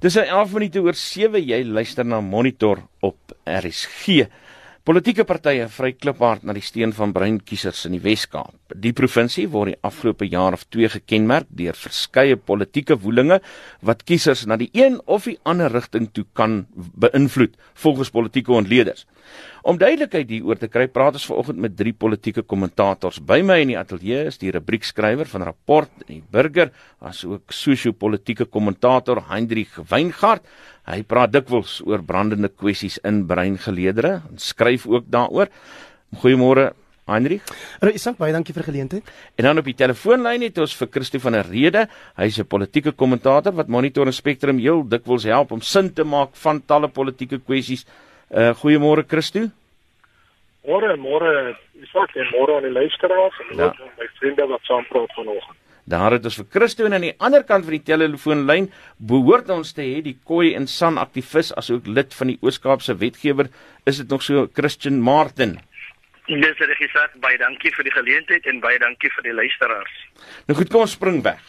Dis 11 minute oor 7 jy luister na Monitor op RSG. Politieke partye vry kliphard na die steen van breinkiesers in die Wes-Kaap. Die provinsie word die afgelope jaar of 2 gekenmerk deur verskeie politieke woelinge wat kiesers na die een of die ander rigting toe kan beïnvloed, volgens politieke ontleeders. Om duidelikheid hieroor te kry, praat ons vanoggend met drie politieke kommentators. By my in die ateljee is die rubriekskrywer van Rapport en die Burger, asook sosio-politiese kommentator Hendrik Weingart. Hy praat dikwels oor brandende kwessies in breingeleedere en skryf ook daaroor. Goeiemôre Hendrik. Hallo Isak, baie dankie vir die geleentheid. En dan op die telefoonlyn het ons vir Christo van der Rede. Hy's 'n politieke kommentator wat Monitor en Spectrum heel dikwels help om sin te maak van talle politieke kwessies. Uh goeiemôre Christo. Môre, môre, Isak en môre aan die luisteraars en ja. my vriende wat saam praat vanoggend. Daar het ons vir Christo en aan die ander kant van die telefoonlyn behoort ons te hê die Koi en San aktivis asook lid van die Oos-Kaapse wetgewer, is dit nog so Christian Martin. Dis reg Isak, baie dankie vir die geleentheid en baie dankie vir die luisteraars. Nou goed, kom ons spring weg.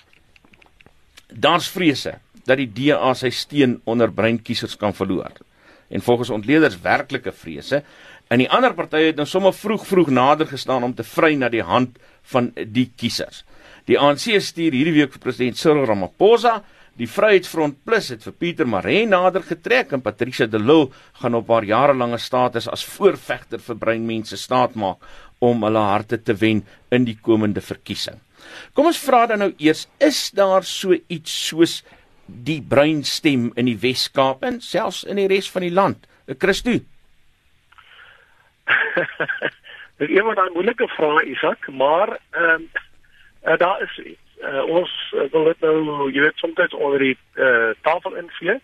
Daar's vrese dat die DA sy steen onder breinkiesers kan verloor en volgens ontleeders werklike vrese. In die ander partye het nou sommer vroeg vroeg nader gestaan om te vry na die hand van die kiesers. Die ANC stuur hierdie week vir president Cyril Ramaphosa. Die Vryheidsfront Plus het vir Pieter Maree nader getrek en Patricia de Lille gaan op haar jarelange status as voorvegter vir breinmense staat maak om hulle harte te wen in die komende verkiesing. Kom ons vra dan nou eers, is daar so iets soos die breinstem in die Wes-Kaap en selfs in die res van die land. Eh, Christo. Dit is van die moeilike vrae Isak, maar ehm um, daar is uh, ons wil dit nou jy weet soms onder die uh, tafel invee,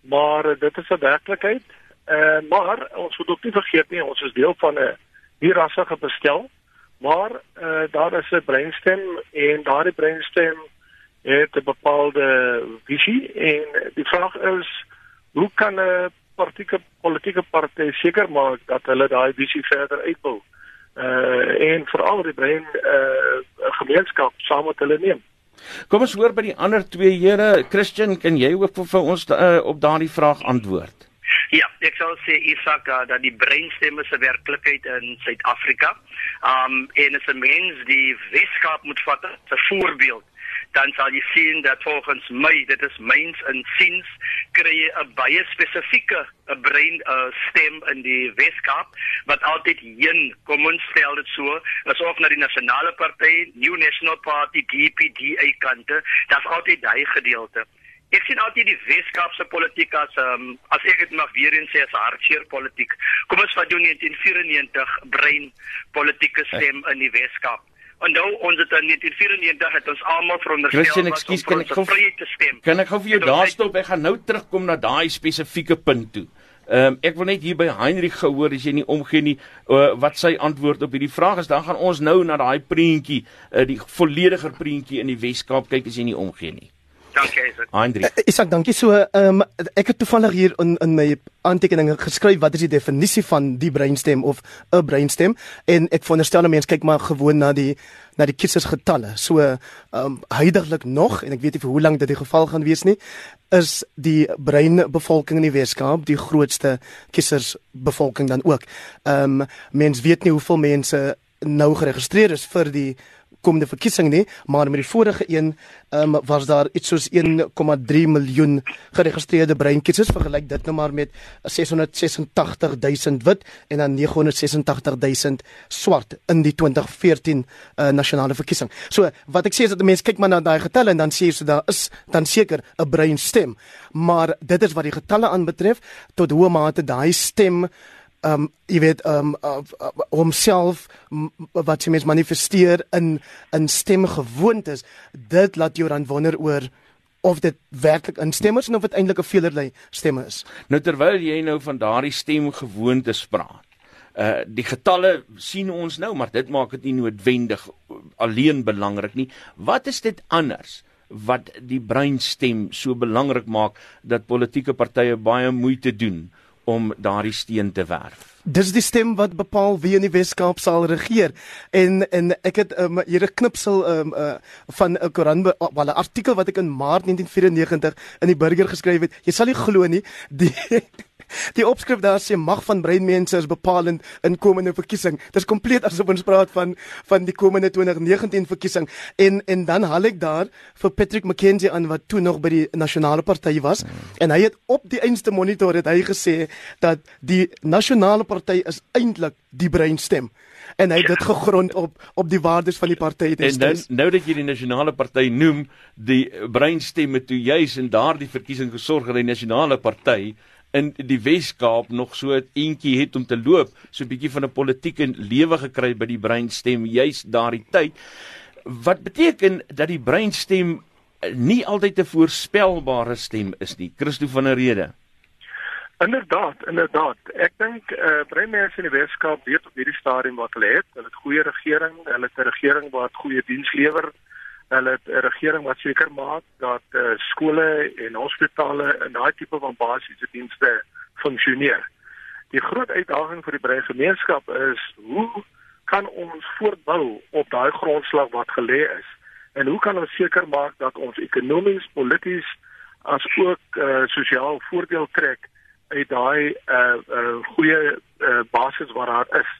maar uh, dit is 'n werklikheid. Eh uh, maar ons moet ook nie vergeet nie, ons is deel van 'n hierassige bestel, maar eh uh, daar is 'n breinstem en daardie breinstem het 'n bepaalde visie en die vraag is hoe kan 'n politieke politieke party seker maak dat hulle daai visie verder uitbou uh en veral die brein uh gemeenskap saam met hulle neem. Kom ons hoor by die ander twee here, Christian, kan jy ook vir ons uh, op daardie vraag antwoord? Ja, ek sal sê Isak dat die breinstemme se werklikheid in Suid-Afrika, um en as 'n mens die Weskaap moet vat as 'n voorbeeld dan sal jy sien dat volgens my dit is myns insiens kry jy 'n baie spesifieke 'n brein uh, stem in die Weskaap wat altyd heen kom ons stel dit so as of na die nasionale party New National Party DPDA kante daar's altyd daai gedeelte Ek sien altyd die Weskaapse politiek as um, as ek dit mag weer eens sê as hartseer politiek. Kom ons vat jou 1994 brein politieke stem in die Weskaap. Nou ons het in 1994 het ons almal veronderstel Christian, excuse, kan ek gou te stem. Kan ek gou vir jou daar stop? Ek gaan nou terugkom na daai spesifieke punt toe. Ehm um, ek wil net hier by Heinrich gehoor as jy nie omgee nie uh, wat sy antwoord op hierdie vraag is. Dan gaan ons nou na daai prentjie, uh, die vollediger prentjie in die Weskaap kyk as jy nie omgee nie. Dankie Isak. Hendrik. Uh, Isak, dankie. So, ehm um, ek het toevallig hier in in my aantekeninge geskryf wat is die definisie van die breinstem of 'n breinstem en ek veronderstel mense kyk maar gewoon na die na die kiesersgetalle. So, ehm um, huidigelik nog en ek weet nie vir hoe lank dit die geval gaan wees nie, is die breinbevolking in die Weskaap die grootste kiesersbevolking dan ook. Ehm um, mense weet nie hoeveel mense nou geregistreer is vir die komende verkiesing nie, maar met die vorige een um, was daar iets soos 1,3 miljoen geregistreerde breinkiesers vergelyk dit nou maar met 686 000 wit en dan 986 000 swart in die 2014 uh, nasionale verkiesing. So wat ek sê is dat mense kyk maar na daai getalle en dan sê jy so daar is dan seker 'n breinstem, maar dit is wat die getalle aanbetref tot hoe mate daai stem um jy weet um homself uh, uh, wat jy mens manifesteer in in stemgewoontes dit laat jou dan wonder oor of dit werklik in stemmers en of dit eintlik 'n veelerlei stemme is. Nou terwyl jy nou van daardie stemgewoontes praat uh die getalle sien ons nou maar dit maak dit nie noodwendig alleen belangrik nie. Wat is dit anders wat die breinstem so belangrik maak dat politieke partye baie moeite doen om daardie steen te werf. Dis die stem wat bepaal wie in die Weskaap sal regeer. En en ek het um, hier 'n knipsel um, uh, van 'n Koran wel 'n artikel wat ek in Maart 1994 in die Burger geskryf het. Jy sal nie glo nie, die Die opskrif daar sê mag van breinmense is bepalend in komende verkiesing. Dit is kompleet asof ons praat van van die komende 2019 verkiesing. En en dan haal ek daar vir Patrick McKenzie aan wat toe nog by die nasionale party was mm. en hy het op die einste monitor het hy gesê dat die nasionale party is eintlik die breinstem en hy het dit gegrond op op die waardes van die party en nou, nou dat jy die nasionale party noem die breinstemme toe juis in daardie verkiesing gesorg het die nasionale party in die Wes-Kaap nog so 'n eentjie het om te loop, so 'n bietjie van 'n politieke lewe gekry by die breinstem juis daardie tyd. Wat beteken dat die breinstem nie altyd 'n voorspelbare stem is nie. Christo van der Rede. Inderdaad, inderdaad. Ek dink eh uh, breinmense in die Wes-Kaap weet op hierdie stadium wat hulle het. Hulle het goeie regering, hulle het 'n regering wat goeie diens lewer hulle het 'n regering wat seker maak dat uh, skole en hospitale en daai tipe van basiese dienste funksioneer. Die groot uitdaging vir die breë gemeenskap is hoe kan ons voortbou op daai grondslag wat gelê is? En hoe kan ons seker maak dat ons ekonomies, polities as ook uh, sosiaal voordeel trek uit daai uh, uh, goeie uh, basis wat daar is?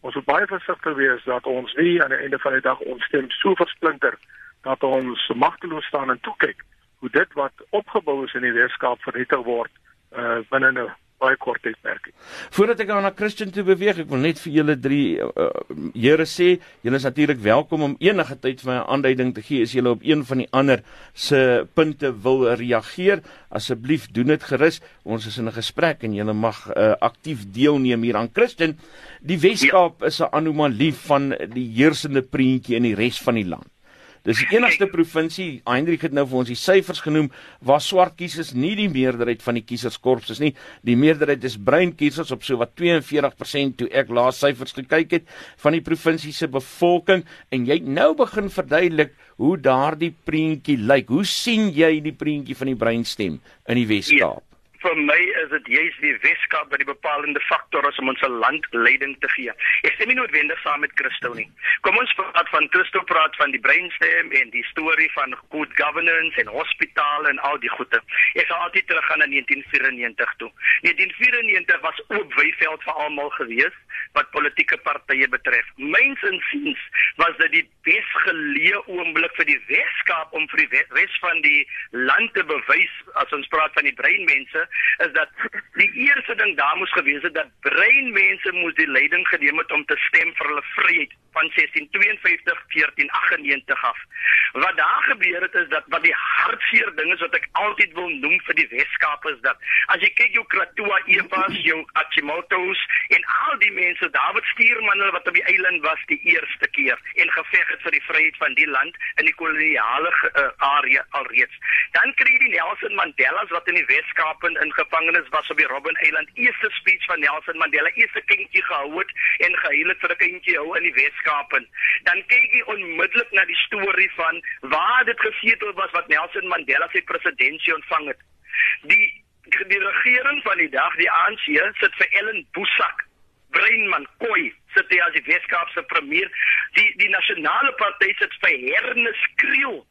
Ons moet baie versigtig wees dat ons nie aan die einde van die dag ons stem so versplinter dat ons magteloos staan en toe kyk hoe dit wat opgebou is in die Weskaap vernietig word uh binne 'n baie kort tydperk. Voordat ek aan na Christian toe beweeg, ek wil net vir julle drie uh, Here sê, julle is natuurlik welkom om enige tyd vir 'n aanduiding te gee as julle op een van die ander se punte wil reageer. Asseblief doen dit gerus. Ons is in 'n gesprek en julle mag uh, aktief deelneem hier aan Christian. Die Weskaap ja. is 'n anomalie van die heersende prentjie in die res van die land. Dis die enigste provinsie, Hendrik het nou vir ons die syfers genoem waar swart kiesers nie die meerderheid van die kieserskorps is nie. Die meerderheid is bruin kiesers op so wat 42% toe ek laas syfers gekyk het van die provinsie se bevolking en jy nou begin verduidelik hoe daardie prentjie lyk. Hoe sien jy die prentjie van die breinstem in die Wes-Kaap? Vir my is dit juis die Weskaap wat die bepalende faktor is om ons land leiding te gee. Ek stem nie noodwendig saam met Christo nie. Kom ons praat van Christo praat van die brainstem en die storie van good governance en hospitale en al die goede. Ek sal altyd teruggaan na 1994 toe. 1994 was oop weiveld vir almal gewees wat politieke partye betref. Myns insiens was dit die besgeleë oomblik vir die Weskaap om vir die res van die land te bewys as ons praat van die breinmense is dat die eerste ding daar moes gewees het dat breinmense moes die leiding geneem het om te stem vir hulle vryheid van 1652 1498 af. Wat daar gebeur het is dat wat die hartseer ding is wat ek altyd wil noem vir die Weskaap is dat as jy kyk jou Kratua Evas, jou Achimotos en al die mense David Stuurman wat op die eiland was die eerste keer en geveg het vir die vryheid van die land in die koloniale uh, area alreeds. Dan kry jy die Nelson Mandela's wat in die Weskaap in, in gevangenis was op die Robben Eiland. Eerste speech van Nelson Mandela, eerste kindjie gehou het en geheel het vir 'n kindjie hou in die Weskaap. Dan kyk jy onmiddellik na die storie van waar dit gesetel was wat Nelson Mandela sy presidentskap ontvang het. Die die regering van die dag, die ANC, sit vir Ellen Boesak Breinman Koi sit hy as die Weskaapse premier. Die die nasionale party sit vir Ernest Kriel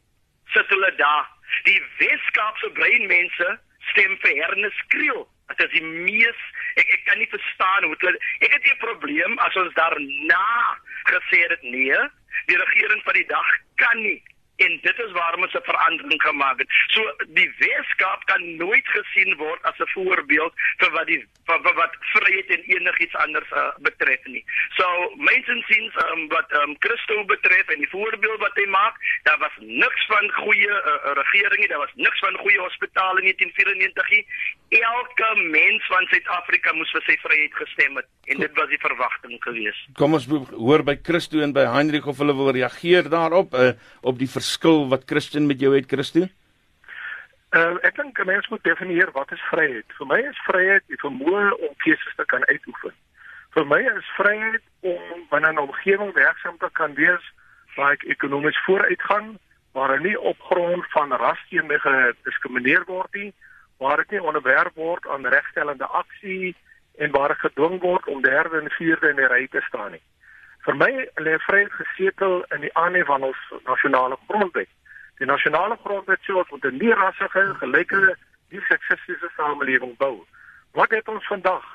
sit hulle daar. Die Weskaapse breinmense stem vir Ernest Kriel. Dit is die mees ek ek kan nie verstaan hoe hulle ek het 'n probleem as ons daarna gesê het nee, die regering van die dag kan nie en dit is waarom ons 'n verandering gemaak het. So die Weskaap kan nooit gesien word as 'n voorbeeld vir wat die vir, vir wat vryheid en enigiets anders uh, betref nie. So mense sien um, wat um, Christo betref en die voorbeeld wat hy maak, daar was niks van goeie uh, regering nie, daar was niks van goeie hospitale in 1994 nie. Elke mens van Suid-Afrika moes vir sy vryheid gestem het en dit was die verwagting geweest. Kom ons hoor by Christo en by Heinrich of hulle wil reageer daarop uh, op die verskil wat Christen met jou het Christo? Uh, ek dink 'n mens moet definieer wat is vryheid. Vir my is vryheid die vermoë om keuses te kan uitoefen. Vir my is vryheid om binne 'n omgewing werksaam te kan wees waar ek ekonomies vooruitgaan, waar ek nie op grond van ras teen my gediskrimineer word nie, waar dit nie onderwerp word aan regstellende aksie en waar gedwing word om derde en vierde in die ry te staan nie. Vir my lê vryheid gesetel in die aanhef van ons nasionale grondwet. Die nasionale grondwet sê ons moet 'n nie-rassige, gelyke, nie seksistiese samelewing bou. Wat het ons vandag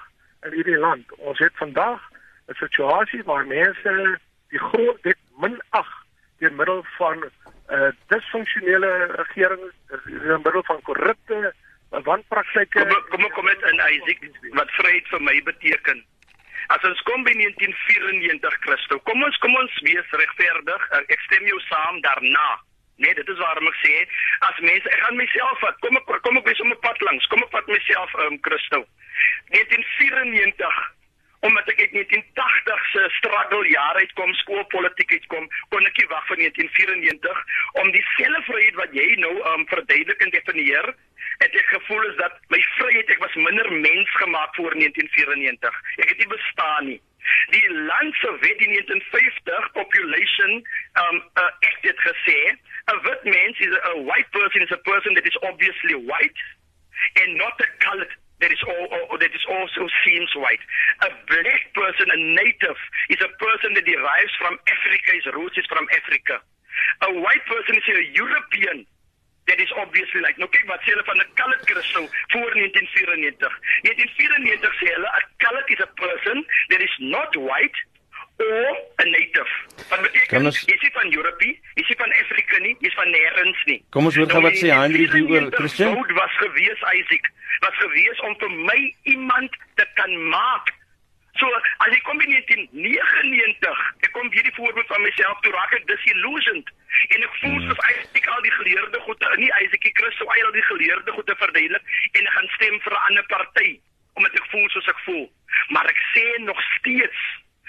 in hierdie land? Ons het vandag 'n situasie waar mense die grondwet minag deur middel van 'n uh, disfunksionele regering, deur middel van korrupte wanpraktyke. Kom kom kom met in Isaac wat vryheid vir my beteken. As ons kom by 1994 Christo, kom ons kom ons wees regverdig. Ek stem jou saam daarna. Nee, dit is waarom ek sê as mense ek gaan myself vat. Kom ek kom ek wees op 'n pad langs. Kom ek vat myself um Christo. 1994 omdat ek uit 1980 se struggle jare uitkom, skoolpolitiek uitkom, kon ek nie wag vir 1994 om dieselfde vryheid wat jy nou um verduidelik en definieer het ek gevoel is dat my vryheid ek was minder mens gemaak voor 1994. Ek het nie bestaan nie. Die land se wet in 1950 population um uh, ek het gesê 'n wit mens is a white person is a person that is obviously white and not a colored that is all or that is also seems white. A black person, a native, is a person that derives from Africa, his roots is from Africa. A white person is a European that is obviously like nou kyk wat sê hulle van 'n colored crystal voor 1994 1994 sê hulle 'n colored is a person that is not white or a native. Wat beteken ons... jy sê van Europe jy sê van Afrika nie jy is van nêrens nie. Kom ons hoor gou wat sê Heinrich hier oor Christian? Was gewees Isaac. Was gewees om vir my iemand te kan maak. So as ek kom in 1999, ek kom hierdie voorbeeld van myself toe raak ek disillusioned. En ek voel hmm. soos eintlik al die geleerde goede, nie Isaac Christus al die geleerde goede verduidelik en ek gaan stem vir 'n ander party omdat ek voel soos ek voel. Maar ek sê nog steeds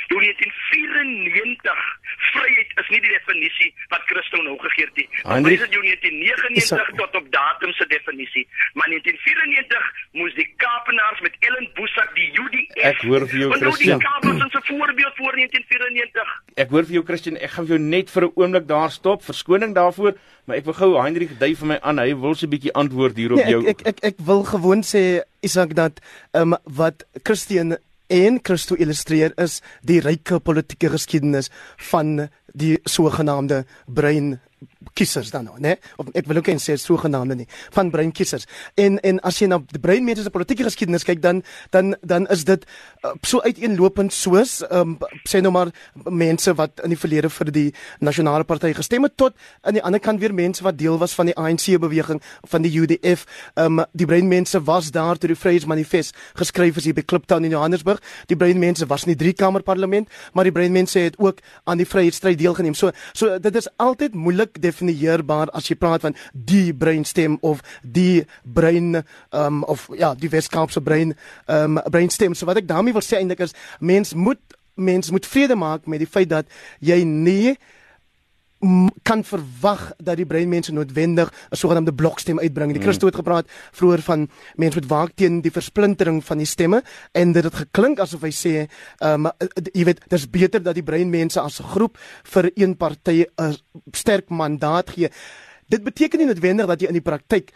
Toe 1994 vryheid is nie die definisie wat Christus nou gegee het nie. Dit is 1999 tot op datum se definisie. Maar 1994 moes die Kaapenaars met Ellen Boesak die UDF Ek hoor vir jou Christian. Die Kaapenaars is 'n voorbeeld voor 1994. Ek hoor vir jou Christian, ek gaan jou net vir 'n oomblik daar stop. Verskoning daarvoor, maar ek wil gou Heinrich dui vir my aan. Hy wil so 'n bietjie antwoord hierop nee, jou. Ek ek ek ek wil gewoon sê Isak dat ehm um, wat Christian en Christo illustreer is die ryke politieke geskiedenis van die sogenaamde brein kiesers dan nou, né? Of ek wil ook nie sê sogenaamde nie, van brein kiesers. En en as jy na die breinmense se politieke geskiedenis kyk dan dan dan is dit uh, so uiteenlopend soos ehm um, sê nou maar mense wat in die verlede vir die nasionale party gestem het tot aan die ander kant weer mense wat deel was van die ANC beweging van die UDF. Ehm um, die breinmense was daar toe die Vryheidsmanifest geskryf is hier by Kliptown in Johannesburg. Die breinmense was nie drie kamer parlement, maar die breinmense het ook aan die vryheidsstryd deelgeneem. So so dit is altyd moeilik definieerbaar as jy praat van die breinstem of die brein um, of ja, die Weskaapse brein um, breinstem. So wat ek daarmee wil sê eintlik is mens moet mens moet vrede maak met die feit dat jy nie kan verwag dat die breinmense noodwendig 'n sogenaamde blokstem uitbring. Die mm. Christo het gepraat vroeër van mense moet waak teen die versplintering van die stemme en dit het geklink asof hy sê, ehm um, jy weet, dis beter dat die breinmense as 'n groep vir een party 'n sterk mandaat gee. Dit beteken nie noodwendig dat jy in die praktyk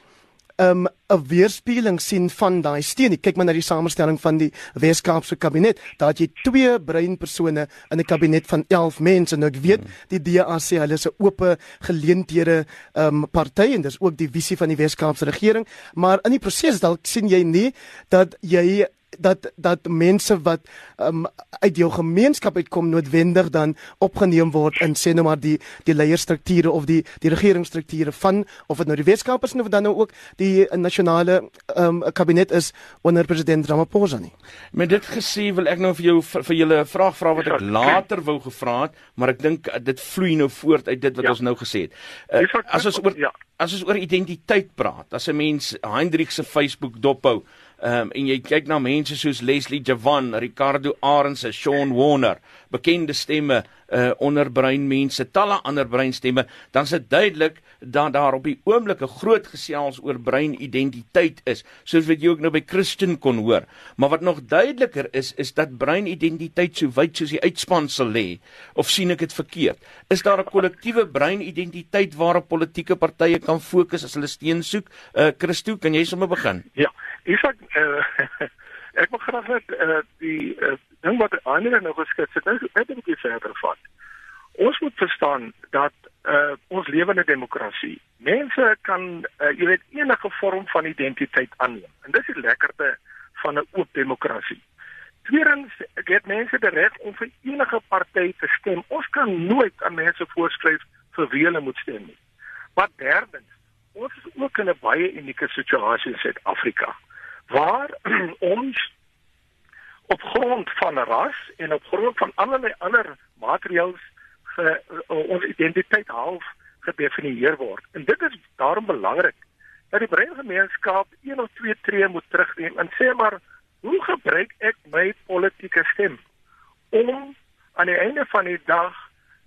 um 'n weerspieëling sien van daai steen. Kyk maar na die samestelling van die Weskaapse kabinet. Daar het jy twee breinpersone in 'n kabinet van 11 mense. Nou ek weet die DA sê hulle is 'n oop geleenthede um party en dis ook die visie van die Weskaapse regering, maar in die proses dalk sien jy nie dat jy dat dat mense wat um, uit jou gemeenskap uitkom noodwendig dan opgeneem word in sê nou maar die die leierstrukture of die die regeringsstrukture van of dit nou die wetenskapers of dan nou ook die nasionale um, kabinet is onder president Ramaphosa nie. Met dit gesê wil ek nou vir jou vir, vir julle 'n vraag vra wat ek later wou gevra het, maar ek dink dit vloei nou voort uit dit wat ja. ons nou gesê het. Uh, as ons oor ja. as ons oor identiteit praat, as 'n mens Hendrik se Facebook dophou Ehm um, en jy kyk na mense soos Leslie Javan, Ricardo Arends, Sean Warner, bekende stemme uh onder breinmense, talle ander breinstemme, dan is dit duidelik dat daar op die oomblik 'n groot gesels oor breinidentiteit is, soos wat jy ook nou by Christian kon hoor. Maar wat nog duideliker is, is dat breinidentiteit so wyd soos die uitspansel lê, of sien ek dit verkeerd? Is daar 'n kollektiewe breinidentiteit waarop politieke partye kan fokus as hulle steun soek? Uh Christo, kan jy sommer begin? Ja, Isak, uh, ek wil graag net uh, die uh, ding wat ander nou geskets het, net 'n bietjie verder vat. Ons moet verstaan dat uh, ons lewende demokrasie. Mense kan uh, jy weet enige vorm van identiteit aanneem. En dis die lekkerte van 'n oop demokrasie. Tweedens, het mense die reg om vir enige party te stem. Ons kan nooit aan mense voorskryf vir wie hulle moet stem nie. Maar derdens, ons is ook in 'n baie unieke situasie in Suid-Afrika waar ons op grond van ras en op grond van allerlei ander materiaals ge, uh, ons identiteit half gedefinieer word. En dit is daarom belangrik dat die breingemeenskap een of twee tree moet terugneem en sê maar hoe gebruik ek my politieke stem om aan die einde van die dag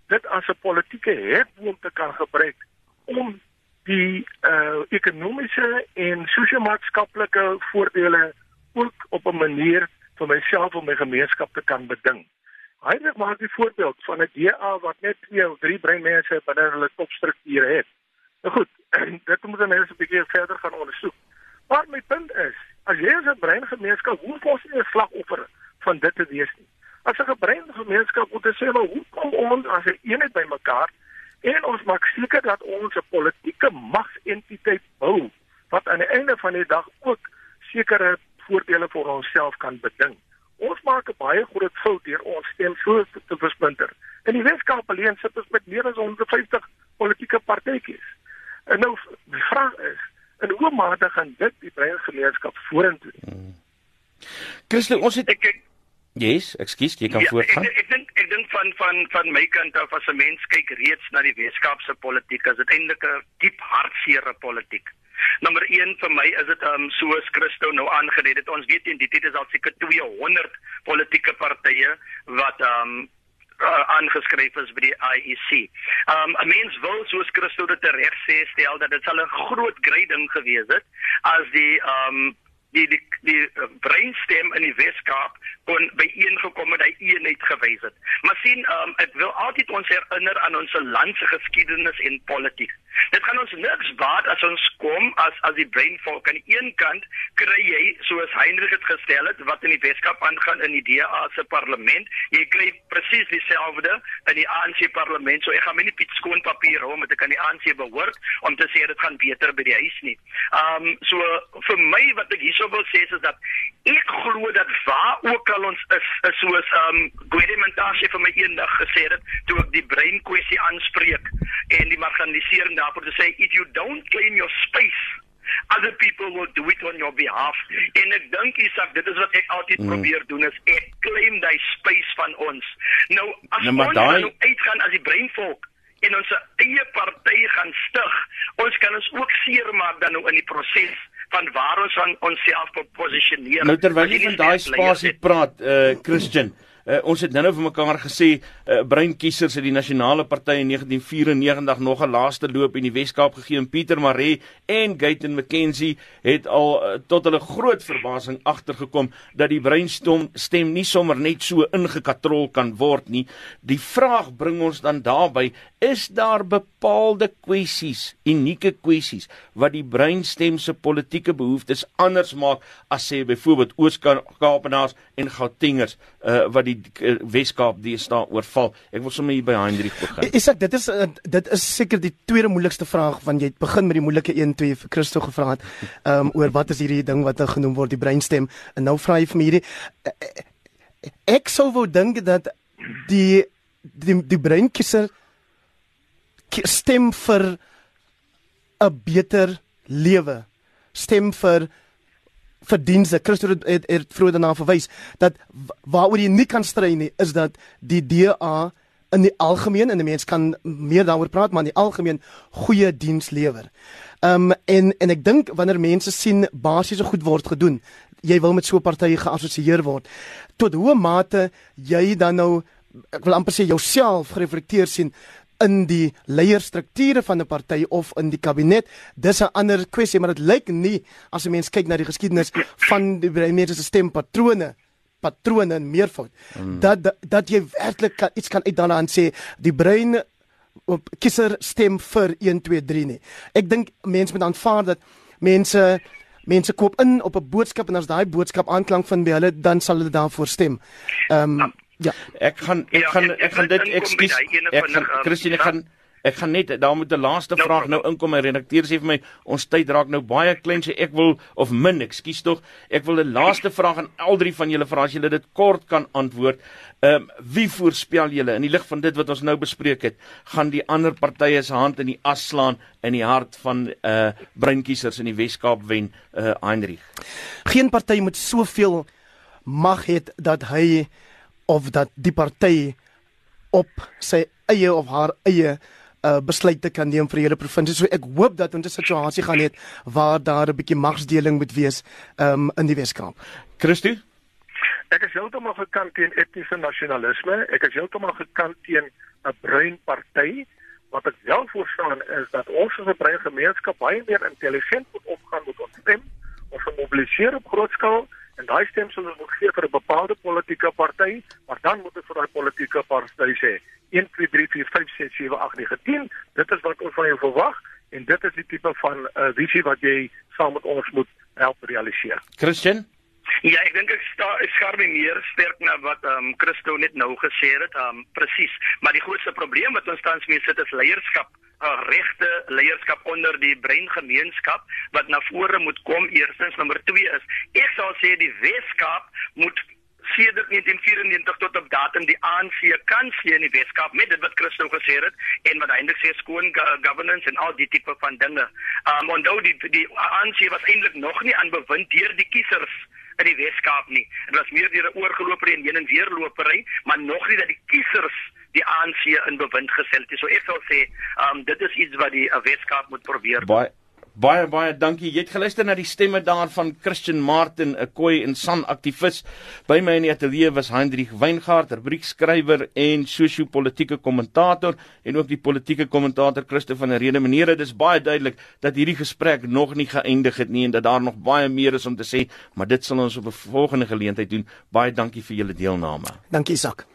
dit as 'n politieke hefboom te kan gebruik om die uh ekonomiese en sosio-maatskaplike voordele ook op 'n manier vir myself en my gemeenskap te kan beding. Heinrich maak die voorbeeld van 'n DA wat net twee of drie breinmense binne hulle topstrukture het. Nou goed, dit moet mense 'n bietjie verder gaan ondersoek. Maar my punt is, as jy 'n breingemeenskap, hoe kos jy 'n slagoffer van dit te wees nie? As 'n breingemeenskap moet sê, "Maar hoe kom ons as 'n eenheid bymekaar?" En ons maak seker dat ons 'n politieke magsentiteit bou wat aan die einde van die dag ook sekere voordele vir onsself kan beding. Ons maak 'n baie groot fout deur ons stem so te versplinter. In die Weskaap alleen sit ons met meer as 150 politieke partytjies. En nou die vraag is, in hoe mate gaan dit die breë gemeenskap vorentoe? Hmm. Christel, ons het ek, ek Yes, ekskuus, jy kan ja, voortgaan. Ek, ek dink ek dink van van van my kant af as 'n mens kyk reeds na die Weskaapse politiek, is dit eintlik 'n diep hartseer politiek. Nommer 1 vir my is dit um soos Christo nou aangedui het. Ons weet dit is al seker 200 politieke partye wat um uh, aangeskryf is by die IEC. Um 'n mens wil soos Christo dit reg sê stel dat dit sal 'n groot grading gewees het as die um die die die uh, breinstem in die Weskaap kon by een gekom het hy eenheid gewys het. Maar sien, um, ek wil altyd ons herinner aan ons land se geskiedenis en politiek. Dit gaan ons niks baat as ons kom as as die breinvolk aan die een kant kry jy soos Heinrich het gestel het wat in die Weskaap aangaan in die DA se parlement. Jy kry presies dieselfde in die ANC parlement. So ek gaan my nie piet skoon papier hou met ek aan die ANC behoort om te sê dit gaan beter by die huis nie. Um so vir my wat ek hierso wil sê is dat ek glo dat waar ook al ons is, is soos um Guidementasje vir my eendag gesê het toe ek die brein kwessie aanspreek en die marginalisering daarvoor te sê if you don't claim your space other people will do it on your behalf. En ek dink Isak dit is wat ek altyd mm. probeer doen is ek claim daai space van ons. Nou as nou, ons die... nou uitgaan as die breinvolk en ons eie party gaan stig ons kan ons ook seermaak dan nou in die proses van waar ons aan onsself posisioneer nou terwyl jy van daai spasie praat uh, Christian Uh, ons het nou-nou vir mekaar gesê uh, breinkiesers het die nasionale party in 1994 nog 'n laaste loop in die Wes-Kaap gegee en Pieter Maree en Gayton McKenzie het al uh, tot hulle groot verbasing agtergekom dat die breinstom stem nie sommer net so ingekatrol kan word nie. Die vraag bring ons dan daarby, is daar bepaalde kwessies, unieke kwessies wat die breinstem se politieke behoeftes anders maak as sê byvoorbeeld Oos-Kaapenaars en Gautengers uh, wat die die uh, Weskaap die staan oorval. Ek wil sommer hier by Hendrik begin. Isak, dit is uh, dit is seker die tweede moeilikste vraag van jy het begin met die moeilike 1 2 vir Christo gevra het. Um, oor wat is hierdie ding wat nou genoem word die breinstem en nou vra jy vir my hierdie uh, ek sou wou dink dat die die die breinkisser stem vir 'n beter lewe stem vir verdienste. Christus het, het, het vroeër daarna verwys dat waaroor jy nie kan stry nie is dat die DA in die algemeen en die mens kan meer daaroor praat maar in die algemeen goeie diens lewer. Um, en en ek dink wanneer mense sien basiese goed word gedoen jy wil met so 'n party geassosieer word. Tot hoe mate jy dan nou ek wil amper sê jouself gereflekteer sien in die leierstrukture van 'n party of in die kabinet. Dis 'n ander kwessie, maar dit lyk nie as 'n mens kyk na die geskiedenis van die mense se stempatrone patrone en meervoud mm. dat, dat dat jy werklik kan, iets kan uitdala en sê die brein op kisser stem vir 1 2 3 nie. Ek dink mense moet aanvaar dat mense mense koop in op 'n boodskap en as daai boodskap aanklank vind by hulle dan sal hulle daarvoor stem. Ehm um, Ja. Ek gaan ek ja, gaan ek, ek gaan dit ekskuus. Ek gaan Christine ek gaan ek gaan net daar moet 'n laaste no vraag nou inkom. My redakteur sê vir my ons tyd raak nou baie klein sê ek wil of min, ekskuus tog. Ek wil 'n laaste vraag aan al drie van julle vra as julle dit kort kan antwoord. Ehm um, wie voorspel julle in die lig van dit wat ons nou bespreek het, gaan die ander partye se hand in die as slaan in die hart van uh breinkiesers in die Wes-Kaap wen uh Heinrich. Geen party moet soveel mag het dat hy of dat die party op sy eie of haar eie uh, besluite kan neem vir hele provinsie. So ek hoop dat ons 'n situasie gaan hê waar daar 'n bietjie magsdeling moet wees um, in die Weskaap. Christo Ek is heeltemal gekant teen etniese nasionalisme. Ek is heeltemal gekant teen 'n bruin party. Wat ek wel voorstaan is dat ons as 'n bruin gemeenskap baie meer intelligent moet omgaan met ons stem. Ons mobiliseer op groot skaal en daai stem sal ons moet gee vir 'n bepaalde politieke party, maar dan moet ons vir daai politieke party sê 1 2 3 4 5 6 7 8 9 10. Dit is wat ons van jou verwag en dit is die tipe van 'n uh, visie wat jy saam met ons moet help realiseer. Christian Ja, ek dink ek sta ek skarp meer sterk na wat ehm um, Christo net nou gesê het. Ehm um, presies. Maar die grootste probleem wat ons tans mee sit is leierskap. 'n regte leierskap onder die breingemeenskap wat na vore moet kom. Eerstens nommer 2 is ek sal sê die Weskaap moet sedert 1994 tot op datum die ANC kan sien in die Weskaap met dit wat Christo gesê het en wat eintlik sê skoon governance en al die tipe van dinge. Um onthou die die ANC was eintlik nog nie aan bewind deur die kiesers in die Weskaap nie. Dit was meer deur 'n oorgeloper en heen en weer lopery, maar nog nie dat die kiesers die ANC in bewind gestel het. So ek sal sê, um dit is iets wat die uh, Weskaap moet probeer. Baie baie baie dankie. Jy het geluister na die stemme daar van Christian Martin, 'n koi en san aktivis. By my in die ateljee was Hendrik Weingart, rubriekskrywer en sosio-politieke kommentator en ook die politieke kommentator Christo van der Rede. Meneere, dis baie duidelik dat hierdie gesprek nog nie geëindig het nie en dat daar nog baie meer is om te sê, maar dit sal ons op 'n volgende geleentheid doen. Baie dankie vir julle deelname. Dankie, Isak.